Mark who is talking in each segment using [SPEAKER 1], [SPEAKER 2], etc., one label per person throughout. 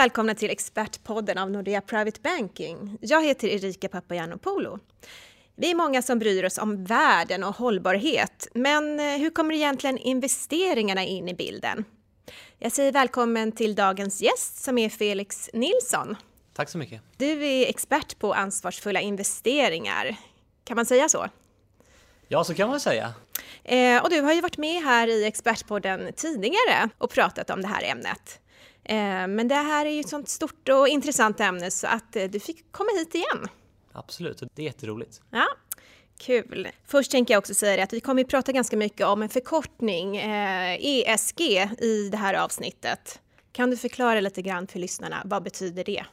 [SPEAKER 1] Välkomna till Expertpodden av Nordea Private Banking. Jag heter Erika Papagiannopoulou. Vi är många som bryr oss om världen och hållbarhet, men eh, hur kommer egentligen investeringarna in i bilden? Jag säger välkommen till dagens gäst som är Felix Nilsson.
[SPEAKER 2] Tack så mycket.
[SPEAKER 1] Du är expert på ansvarsfulla investeringar. Kan man säga så?
[SPEAKER 2] Ja, så kan man säga.
[SPEAKER 1] Eh, och du har ju varit med här i Expertpodden tidigare och pratat om det här ämnet. Eh, men det här är ju ett sånt stort och intressant ämne så att eh, du fick komma hit igen.
[SPEAKER 2] Absolut, det är jätteroligt.
[SPEAKER 1] Ja, Kul! Först tänker jag också säga det att vi kommer att prata ganska mycket om en förkortning, eh, ESG, i det här avsnittet. Kan du förklara lite grann för lyssnarna, vad betyder det?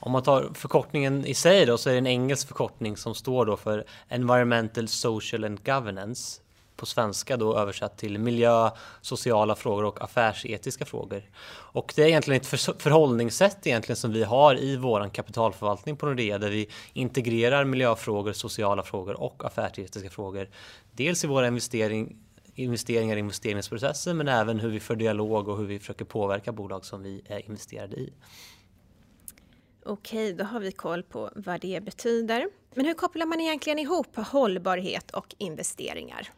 [SPEAKER 2] Om man tar förkortningen i sig då så är det en engelsk förkortning som står då för Environmental, Social and Governance på svenska då översatt till miljö, sociala frågor och affärsetiska frågor. Och det är egentligen ett förhållningssätt egentligen som vi har i våran kapitalförvaltning på Nordea där vi integrerar miljöfrågor, sociala frågor och affärsetiska frågor. Dels i våra investering, investeringar i investeringsprocesser men även hur vi för dialog och hur vi försöker påverka bolag som vi är investerade i.
[SPEAKER 1] Okej, då har vi koll på vad det betyder. Men hur kopplar man egentligen ihop hållbarhet och investeringar?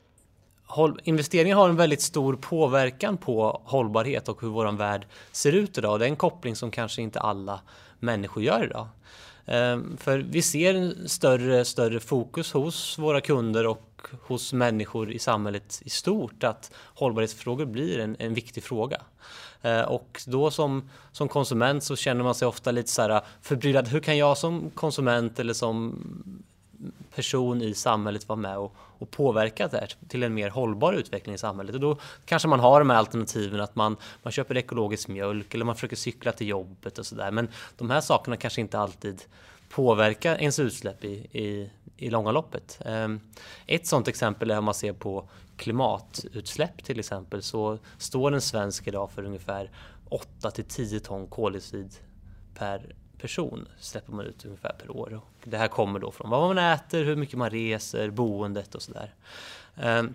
[SPEAKER 2] Investeringar har en väldigt stor påverkan på hållbarhet och hur vår värld ser ut idag. Det är en koppling som kanske inte alla människor gör idag. Ehm, för vi ser en större, större fokus hos våra kunder och hos människor i samhället i stort att hållbarhetsfrågor blir en, en viktig fråga. Ehm, och då som, som konsument så känner man sig ofta lite så här förbryllad. Hur kan jag som konsument eller som person i samhället vara med och, och påverka det här till en mer hållbar utveckling i samhället. Och då kanske man har de här alternativen att man, man köper ekologisk mjölk eller man försöker cykla till jobbet och sådär. Men de här sakerna kanske inte alltid påverkar ens utsläpp i, i, i långa loppet. Ehm, ett sådant exempel är om man ser på klimatutsläpp till exempel så står en svensk idag för ungefär 8 till 10 ton koldioxid per person släpper man ut ungefär per år. Och det här kommer då från vad man äter, hur mycket man reser, boendet och sådär. Ehm,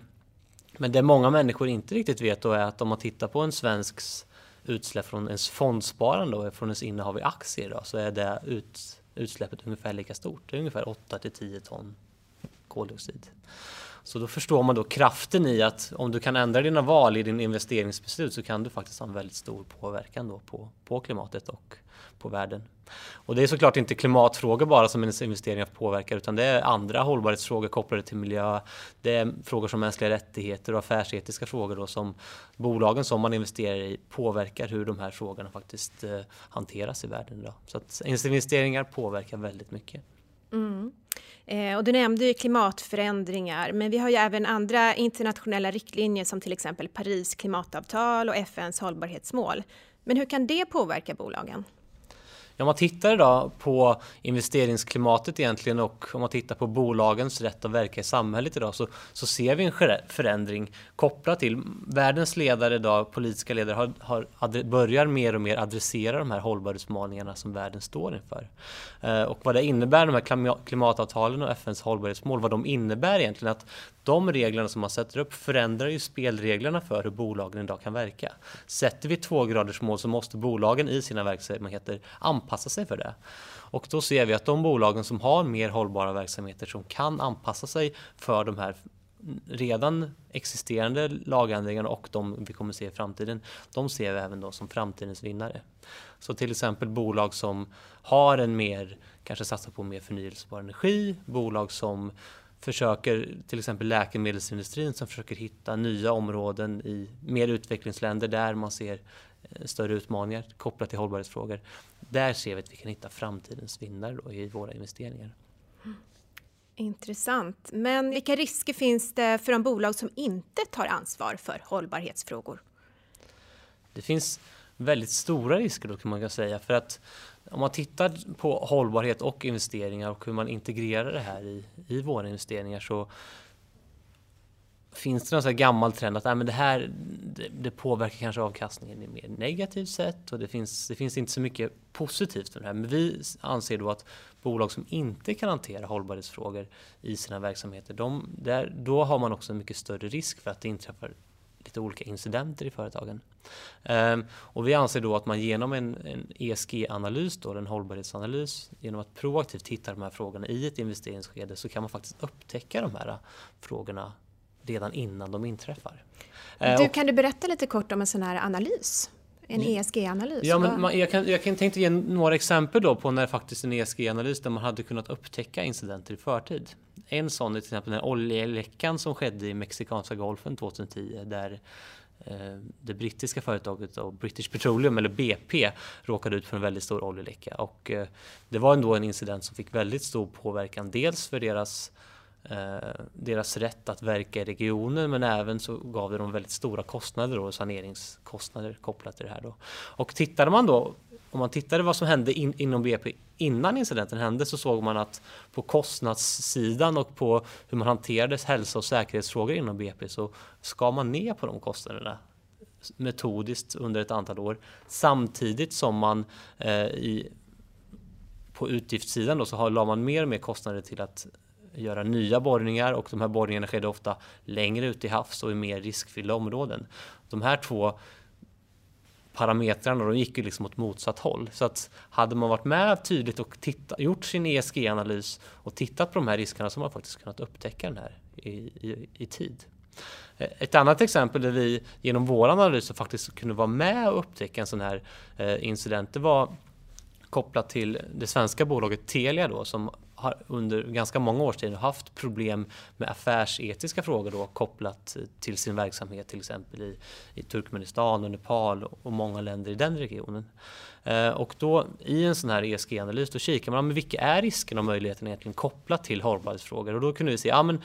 [SPEAKER 2] men det många människor inte riktigt vet då är att om man tittar på en svensks utsläpp från ens fondsparande och från ens innehav i aktier då, så är det ut, utsläppet ungefär lika stort. Det är ungefär 8 till 10 ton koldioxid. Så då förstår man då kraften i att om du kan ändra dina val i din investeringsbeslut så kan du faktiskt ha en väldigt stor påverkan då på, på klimatet och på världen. Och det är såklart inte klimatfrågor bara som ens investeringar påverkar utan det är andra hållbarhetsfrågor kopplade till miljö. Det är frågor som mänskliga rättigheter och affärsetiska frågor då som bolagen som man investerar i påverkar hur de här frågorna faktiskt eh, hanteras i världen idag. Så att investeringar påverkar väldigt mycket.
[SPEAKER 1] Mm. Eh, och du nämnde ju klimatförändringar, men vi har ju även andra internationella riktlinjer som till exempel Paris klimatavtal och FNs hållbarhetsmål. Men hur kan det påverka bolagen?
[SPEAKER 2] Om man tittar idag på investeringsklimatet egentligen och om man tittar på bolagens rätt att verka i samhället idag så, så ser vi en förändring kopplat till världens ledare idag, politiska ledare, har, har, börjar mer och mer adressera de här hållbarhetsutmaningarna som världen står inför. Eh, och vad det innebär, de här klimatavtalen och FNs hållbarhetsmål, vad de innebär egentligen att de reglerna som man sätter upp förändrar ju spelreglerna för hur bolagen idag kan verka. Sätter vi tvågradersmål så måste bolagen i sina verksamheter anpassa anpassa sig för det. Och då ser vi att de bolagen som har mer hållbara verksamheter som kan anpassa sig för de här redan existerande lagändringarna och de vi kommer se i framtiden, de ser vi även då som framtidens vinnare. Så till exempel bolag som har en mer, kanske satsar på mer förnyelsebar energi, bolag som försöker, till exempel läkemedelsindustrin som försöker hitta nya områden i mer utvecklingsländer där man ser större utmaningar kopplat till hållbarhetsfrågor. Där ser vi att vi kan hitta framtidens vinnare i våra investeringar.
[SPEAKER 1] Intressant. Men vilka risker finns det för de bolag som inte tar ansvar för hållbarhetsfrågor?
[SPEAKER 2] Det finns väldigt stora risker då kan man säga för att om man tittar på hållbarhet och investeringar och hur man integrerar det här i, i våra investeringar så finns det någon sån här gammal trend att äh, men det här det, det, påverkar kanske avkastningen i mer negativt sätt och det finns, det finns inte så mycket positivt med det här. Men vi anser då att bolag som inte kan hantera hållbarhetsfrågor i sina verksamheter, de, där, då har man också en mycket större risk för att det inträffar lite olika incidenter i företagen. Ehm, och vi anser då att man genom en, en ESG-analys, då, en hållbarhetsanalys, genom att proaktivt titta på de här frågorna i ett investeringsskede så kan man faktiskt upptäcka de här äh, frågorna redan innan de inträffar.
[SPEAKER 1] Du, kan du berätta lite kort om en sån här analys? En ESG-analys?
[SPEAKER 2] Ja, men man, jag, kan, jag kan tänkte ge några exempel då på när faktiskt en ESG-analys där man hade kunnat upptäcka incidenter i förtid. En sån är till exempel den oljeläckan som skedde i Mexikanska golfen 2010 där Eh, det brittiska företaget då, British Petroleum eller BP råkade ut för en väldigt stor oljeläcka och eh, det var ändå en incident som fick väldigt stor påverkan dels för deras eh, Eh, deras rätt att verka i regionen men även så gav det dem väldigt stora kostnader och saneringskostnader kopplat till det här då. Och tittade man då om man tittade vad som hände in, inom BP innan incidenten hände så såg man att på kostnadssidan och på hur man hanterade hälsa och säkerhetsfrågor inom BP så skar man ner på de kostnaderna metodiskt under ett antal år samtidigt som man eh, i, på utgiftssidan då så har, la man mer och mer kostnader till att göra nya borrningar och de här borrningarna skedde ofta längre ut i havs och i mer riskfyllda områden. De här två parametrarna de gick ju liksom åt motsatt håll. Så att hade man varit med tydligt och titta, gjort sin ESG-analys och tittat på de här riskerna så har man faktiskt kunnat upptäcka den här i, i, i tid. Eh, ett annat exempel där vi genom vår analys faktiskt kunde vara med och upptäcka en sån här eh, incident, det var kopplat till det svenska bolaget Telia då som har under ganska många års tid haft problem med affärsetiska frågor då, kopplat till sin verksamhet till exempel i, i Turkmenistan och Nepal och många länder i den regionen. Eh, och då i en sån här ESG-analys då kikar man, men vilka är riskerna och möjligheterna egentligen kopplat till hållbarhetsfrågor? Och då kunde vi se, ja men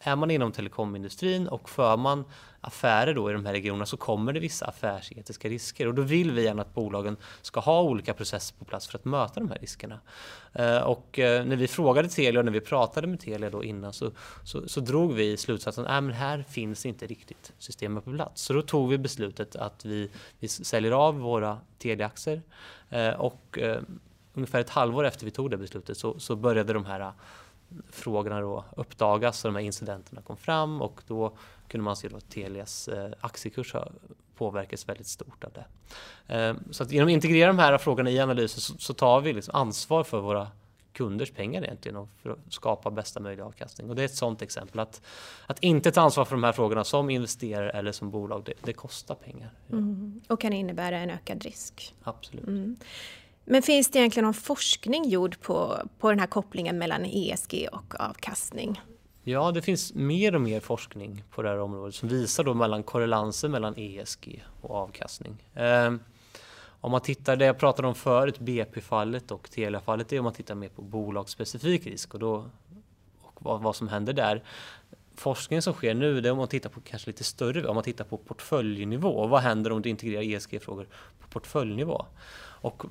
[SPEAKER 2] är man inom telekomindustrin och för man affärer då i de här regionerna så kommer det vissa affärsetiska risker och då vill vi gärna att bolagen ska ha olika processer på plats för att möta de här riskerna. Eh, och eh, när vi frågade Telia och när vi pratade med Telia då innan så, så, så drog vi slutsatsen att äh, här finns inte riktigt systemet på plats. Så då tog vi beslutet att vi, vi säljer av våra Telia-aktier eh, och ungefär ett halvår efter vi tog det beslutet så, så började de här frågorna då uppdagas och de här incidenterna kom fram och då kunde man se att Telias eh, aktiekurs har påverkats väldigt stort av det. Eh, så att genom att integrera de här frågorna i analysen så, så tar vi liksom ansvar för våra kunders pengar egentligen och för att skapa bästa möjliga avkastning. Och det är ett sådant exempel att, att inte ta ansvar för de här frågorna som investerare eller som bolag, det, det kostar pengar.
[SPEAKER 1] Mm. Och kan innebära en ökad risk.
[SPEAKER 2] Absolut. Mm.
[SPEAKER 1] Men finns det egentligen någon forskning gjord på, på den här kopplingen mellan ESG och avkastning?
[SPEAKER 2] Ja, det finns mer och mer forskning på det här området som visar då mellan korrelanser mellan ESG och avkastning. Eh, om man tittar, det jag pratade om förut, BP-fallet och Telia-fallet, det är om man tittar mer på bolagsspecifik risk och, då, och vad, vad som händer där. Forskningen som sker nu, det är om man tittar på kanske lite större, om man tittar på portföljnivå. Vad händer om du integrerar ESG-frågor på portföljnivå? Och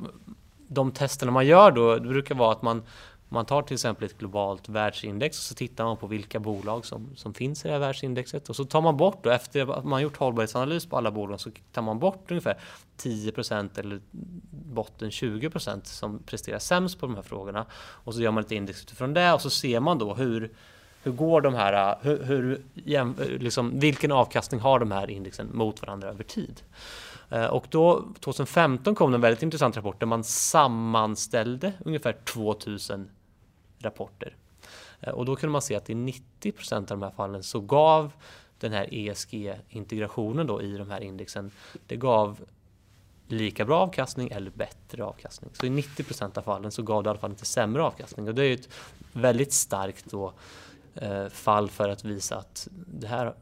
[SPEAKER 2] de testerna man gör då, det brukar vara att man, man tar till exempel ett globalt världsindex och så tittar man på vilka bolag som, som finns i det här världsindexet och så tar man bort då, efter att man gjort hållbarhetsanalys på alla bolag så tar man bort ungefär 10% eller botten 20% som presterar sämst på de här frågorna och så gör man ett index utifrån det och så ser man då hur hur går de här, hur, hur liksom, vilken avkastning har de här indexen mot varandra över tid? Eh, och då 2015 kom en väldigt intressant rapport där man sammanställde ungefär 2000 rapporter. Eh, och då kunde man se att i 90% av de här fallen så gav den här ESG-integrationen då i de här indexen, det gav lika bra avkastning eller bättre avkastning. Så i 90% av fallen så gav det i alla fall inte sämre avkastning. Och det är ju ett väldigt starkt då, eh, fall för att visa att det här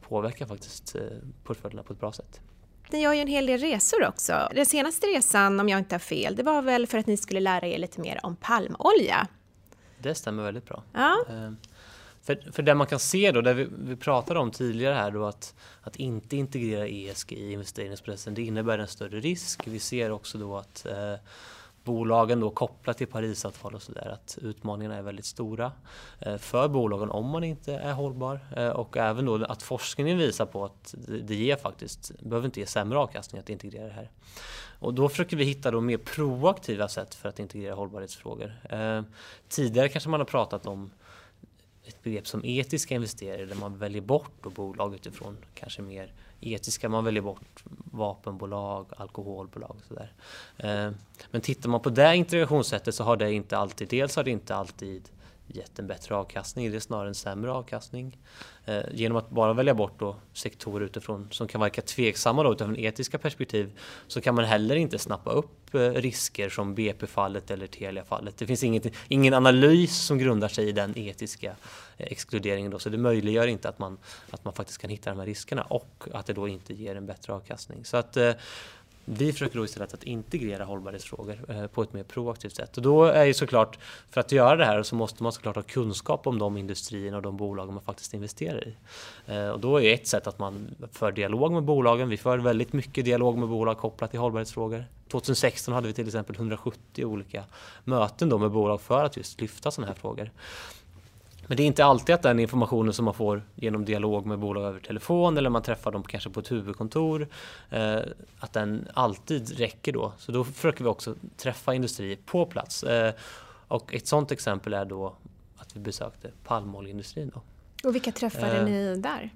[SPEAKER 2] påverkar faktiskt eh, portföljerna på ett bra sätt.
[SPEAKER 1] Ni gör ju en hel del resor också. Den senaste resan, om jag inte har fel, det var väl för att ni skulle lära er lite mer om palmolja?
[SPEAKER 2] Det stämmer väldigt bra.
[SPEAKER 1] Ja.
[SPEAKER 2] Ehm, för, för det man kan se då, det vi, vi pratade om tidigare här då att, att inte integrera ESG i investeringsprocessen, det innebär en större risk. Vi ser också då att eh, bolagen då kopplat till Parisavtal och sådär att utmaningarna är väldigt stora eh, för bolagen om man inte är hållbar eh, och även då att forskningen visar på att det ger faktiskt, behöver inte ge sämre avkastning att integrera det här. Och då försöker vi hitta då mer proaktiva sätt för att integrera hållbarhetsfrågor. Eh, tidigare kanske man har pratat om ett begrepp som etiska investerare där man väljer bort bolag utifrån kanske mer etiska. Man väljer bort vapenbolag, alkoholbolag och sådär. Eh, men tittar man på det integrationssättet så har det inte alltid, dels har det inte alltid gett en bättre avkastning, det är snarare en sämre avkastning. Eh, genom att bara välja bort då sektorer utifrån som kan verka tveksamma då utifrån etiska perspektiv så kan man heller inte snappa upp eh, risker som BP-fallet eller Telia-fallet. Det finns inget, ingen analys som grundar sig i den etiska eh, exkluderingen då, så det möjliggör inte att man, att man faktiskt kan hitta de här riskerna och att det då inte ger en bättre avkastning. Så att eh, vi försöker då istället att integrera hållbarhetsfrågor eh, på ett mer proaktivt sätt. Och då är ju såklart, för att göra det här så måste man såklart ha kunskap om de industrierna och de bolagen man faktiskt investerar i. Eh, och då är ett sätt att man för dialog med bolagen. Vi för väldigt mycket dialog med bolag kopplat till hållbarhetsfrågor. 2016 hade vi till exempel 170 olika möten då med bolag för att just lyfta sådana här frågor. Men det är inte alltid att den informationen som man får genom dialog med bolag över telefon eller man träffar dem kanske på ett huvudkontor, eh, att den alltid räcker då. Så då försöker vi också träffa industrier på plats. Eh, och ett sådant exempel är då att vi besökte palmoljeindustrin. Då.
[SPEAKER 1] Och vilka träffade eh, ni där?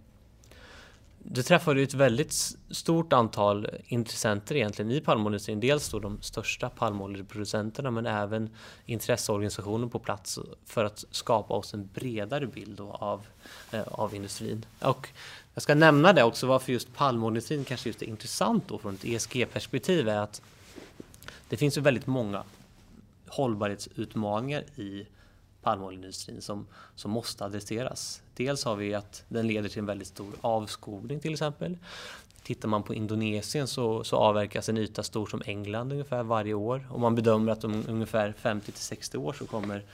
[SPEAKER 2] Du träffade ett väldigt stort antal intressenter egentligen i palmoljeindustrin. Dels då de största palmoljeproducenterna men även intresseorganisationer på plats för att skapa oss en bredare bild av, eh, av industrin. Och jag ska nämna det också varför just palmoljeindustrin kanske just är intressant då från ett ESG-perspektiv är att det finns ju väldigt många hållbarhetsutmaningar i palmoljeindustrin som, som måste adresseras. Dels har vi att den leder till en väldigt stor avskogning till exempel. Tittar man på Indonesien så, så avverkas en yta stor som England ungefär varje år och man bedömer att om ungefär 50 till 60 år så kommer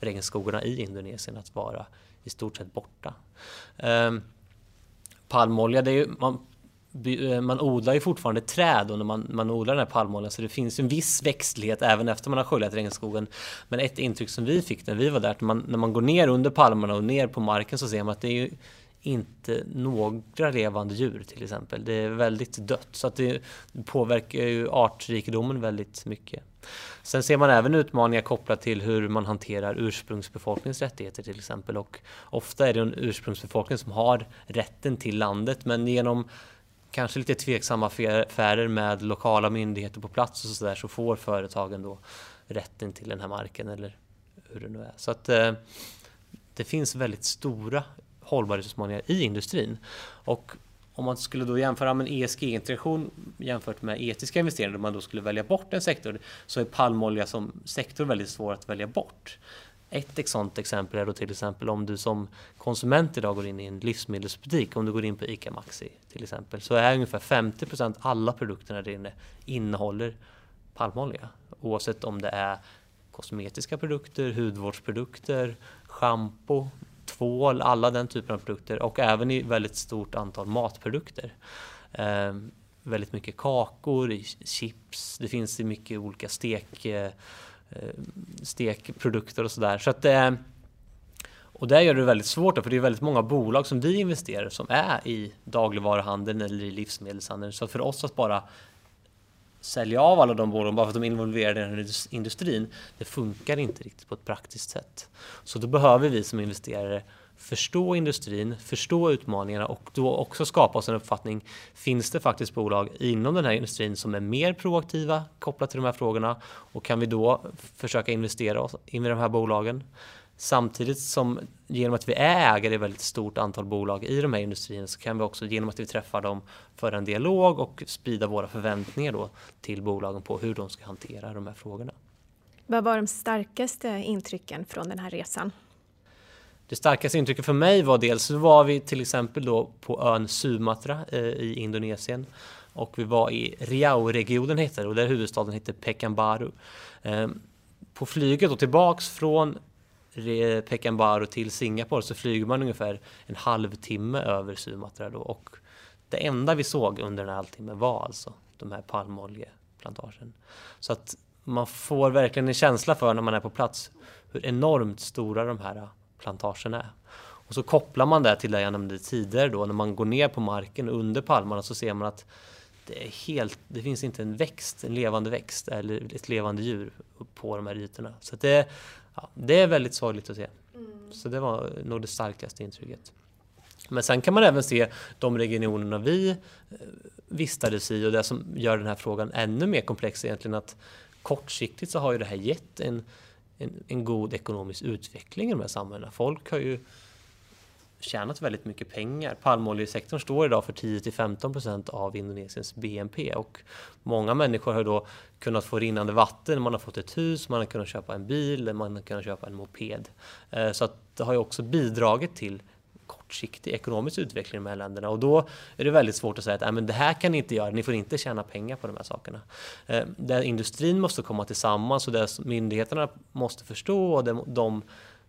[SPEAKER 2] regnskogarna i Indonesien att vara i stort sett borta. Um, palmolja, det är ju, man Eh, man odlar ju fortfarande träd och när man, man odlar den här palmoljan så det finns en viss växtlighet även efter man har sköljat regnskogen. Men ett intryck som vi fick när vi var där, att man, när man går ner under palmerna och ner på marken så ser man att det är ju inte några levande djur till exempel. Det är väldigt dött så att det påverkar ju artrikedomen väldigt mycket. Sen ser man även utmaningar kopplat till hur man hanterar ursprungsbefolkningens rättigheter till exempel och ofta är det en ursprungsbefolkning som har rätten till landet men genom kanske lite tveksamma affärer med lokala myndigheter på plats och sådär så får företagen då rätten till den här marken eller hur det nu är. Så att eh, det finns väldigt stora hållbarhetsutmaningar i industrin. Och om man skulle då jämföra med en ESG-integration jämfört med etiska investeringar, om man då skulle välja bort en sektor, så är palmolja som sektor väldigt svår att välja bort. Ett sådant exempel är då till exempel om du som konsument idag går in i en livsmedelsbutik, om du går in på ICA Maxi till exempel, så är ungefär 50% alla produkterna där inne innehåller palmolja. Oavsett om det är kosmetiska produkter, hudvårdsprodukter, schampo, tvål, alla den typen av produkter och även i väldigt stort antal matprodukter. Eh, väldigt mycket kakor, chips, det finns i mycket olika stek eh, Eh, Eh, stekprodukter och sådär. Så att eh, och det gör det väldigt svårt, för det är väldigt många bolag som vi investerar som är i dagligvaruhandeln eller i livsmedelshandeln. Så för oss att bara sälja av alla de bolagen bara för att de är involverade i den här industrin, det funkar inte riktigt på ett praktiskt sätt. Så då behöver vi som investerare förstå industrin, förstå utmaningarna och då också skapa oss en uppfattning. Finns det faktiskt bolag inom den här industrin som är mer proaktiva kopplat till de här frågorna och kan vi då försöka investera oss in i de här bolagen? Samtidigt som genom att vi är ägare i väldigt stort antal bolag i de här industrierna så kan vi också genom att vi träffar dem föra en dialog och sprida våra förväntningar då till bolagen på hur de ska hantera de här frågorna.
[SPEAKER 1] Vad var de starkaste intrycken från den här resan?
[SPEAKER 2] Det starkaste intrycket för mig var dels var vi till exempel då på ön Sumatra eh, i Indonesien och vi var i Riau-regionen heter det och där huvudstaden heter Pekanbaru. Eh, på flyget och tillbaks från Pekanbaru till Singapore så flyger man ungefär en halvtimme över Sumatra då och det enda vi såg under den här halvtimmen var alltså de här palmoljeplantagen. Så att man får verkligen en känsla för när man är på plats hur enormt stora de här plantagen är. Och så kopplar man det till det jag nämnde tidigare då, när man går ner på marken under palmarna så ser man att det, är helt, det finns inte en växt, en levande växt eller ett levande djur på de här ytorna. Så det, ja, det är väldigt sorgligt att se. Mm. Så det var nog det starkaste intrycket. Men sen kan man även se de regionerna vi eh, vistades i och det som gör den här frågan ännu mer komplex egentligen att kortsiktigt så har ju det här gett en, en, en god ekonomisk utveckling i de här samhällena. Folk har ju tjänat väldigt mycket pengar. Palmoljesektorn står idag för 10-15% av Indonesiens BNP och många människor har då kunnat få rinnande vatten, man har fått ett hus, man har kunnat köpa en bil, man har kunnat köpa en moped. Eh, så att det har ju också bidragit till kortsiktig ekonomisk utveckling i de här länderna och då är det väldigt svårt att säga att men det här kan ni inte göra, ni får inte tjäna pengar på de här sakerna. Eh, där industrin måste komma tillsammans och där myndigheterna måste förstå och de, de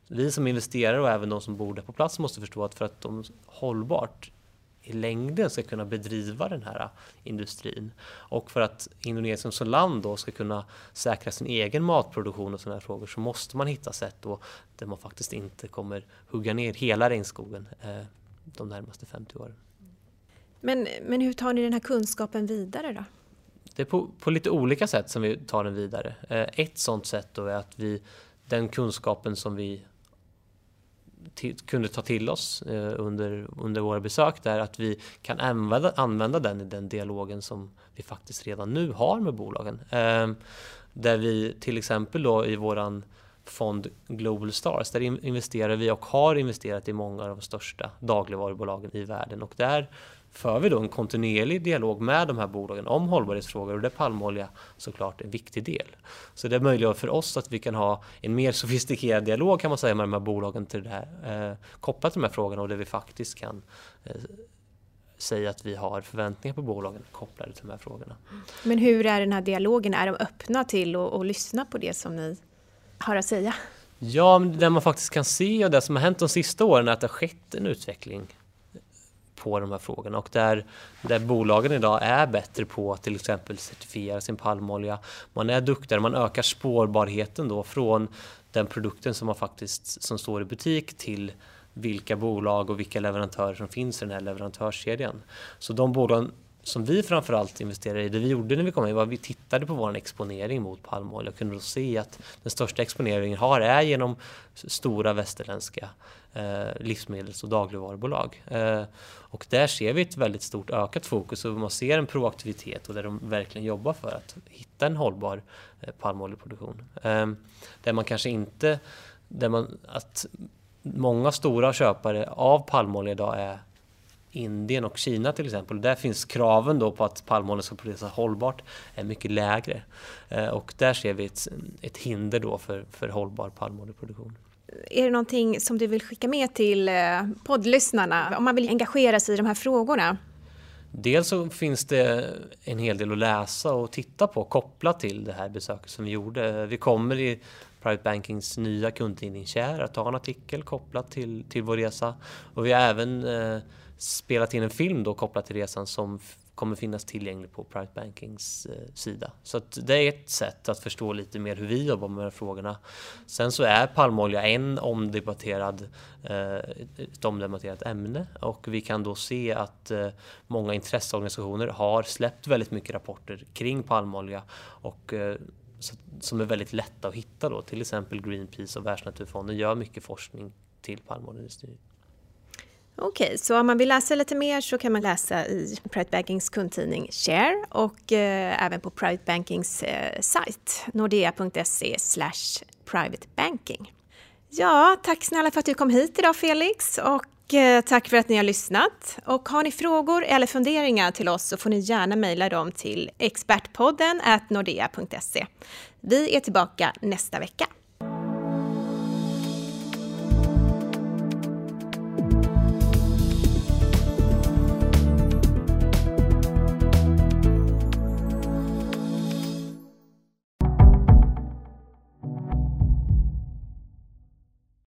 [SPEAKER 2] vi som investerare och även de som bor där på plats måste förstå att för att de hållbart i längden ska kunna bedriva den här industrin och för att Indonesien som land då ska kunna säkra sin egen matproduktion och sådana här frågor så måste man hitta sätt då där man faktiskt inte kommer hugga ner hela regnskogen eh, de närmaste 50 åren.
[SPEAKER 1] Men, men hur tar ni den här kunskapen vidare då?
[SPEAKER 2] Det är på, på lite olika sätt som vi tar den vidare. Eh, ett sådant sätt då är att vi, den kunskapen som vi kunde ta till oss eh, under, under våra besök där, att vi kan använda, använda den i den dialogen som vi faktiskt redan nu har med bolagen. Eh, där vi till exempel då i våran fond Global Stars, där investerar vi och har investerat i många av de största dagligvarubolagen i världen och där för vi då en kontinuerlig dialog med de här bolagen om hållbarhetsfrågor och där palmolja såklart är en viktig del. Så det möjliggör för oss att vi kan ha en mer sofistikerad dialog kan man säga med de här bolagen till det här, eh, kopplat till de här frågorna och där vi faktiskt kan eh, säga att vi har förväntningar på bolagen kopplade till de här frågorna.
[SPEAKER 1] Men hur är den här dialogen? Är de öppna till att lyssna på det som ni har att säga?
[SPEAKER 2] Ja, det man faktiskt kan se och det som har hänt de sista åren är att det har skett en utveckling på de här frågorna och där, där bolagen idag är bättre på att till exempel certifiera sin palmolja. Man är duktigare, man ökar spårbarheten då från den produkten som man faktiskt som står i butik till vilka bolag och vilka leverantörer som finns i den här leverantörskedjan. Så de bolagen som vi framförallt investerade i, det vi gjorde när vi kom in var att vi tittade på vår exponering mot palmolja och kunde då se att den största exponeringen har är genom stora västerländska eh, livsmedels och dagligvarubolag. Eh, och där ser vi ett väldigt stort ökat fokus och man ser en proaktivitet och där de verkligen jobbar för att hitta en hållbar eh, palmoljeproduktion. Eh, där man kanske inte, där man, att många stora köpare av palmolja idag är Indien och Kina till exempel. Där finns kraven då på att palmolja ska produceras hållbart är mycket lägre. Eh, och där ser vi ett, ett hinder då för, för hållbar palmoljeproduktion.
[SPEAKER 1] Är det någonting som du vill skicka med till eh, poddlyssnarna om man vill engagera sig i de här frågorna?
[SPEAKER 2] Dels så finns det en hel del att läsa och titta på kopplat till det här besöket som vi gjorde. Vi kommer i Private Bankings nya kundtidningskär att ha en artikel kopplat till, till vår resa. Och vi har även eh, spelat in en film då kopplat till resan som kommer finnas tillgänglig på Private Bankings eh, sida. Så det är ett sätt att förstå lite mer hur vi jobbar med de här frågorna. Sen så är palmolja en omdebatterad, eh, ett omdebatterat ämne och vi kan då se att eh, många intresseorganisationer har släppt väldigt mycket rapporter kring palmolja och eh, som är väldigt lätta att hitta då. Till exempel Greenpeace och Världsnaturfonden gör mycket forskning till palmoljeindustrin.
[SPEAKER 1] Okej, okay, så om man vill läsa lite mer så kan man läsa i Private Bankings kundtidning Share och eh, även på Private Bankings eh, sajt nordea.se privatebanking. Ja, tack snälla för att du kom hit idag Felix och Eh, tack för att ni har lyssnat. Och har ni frågor eller funderingar till oss så får ni gärna mejla dem till expertpodden nordea.se. Vi är tillbaka nästa vecka.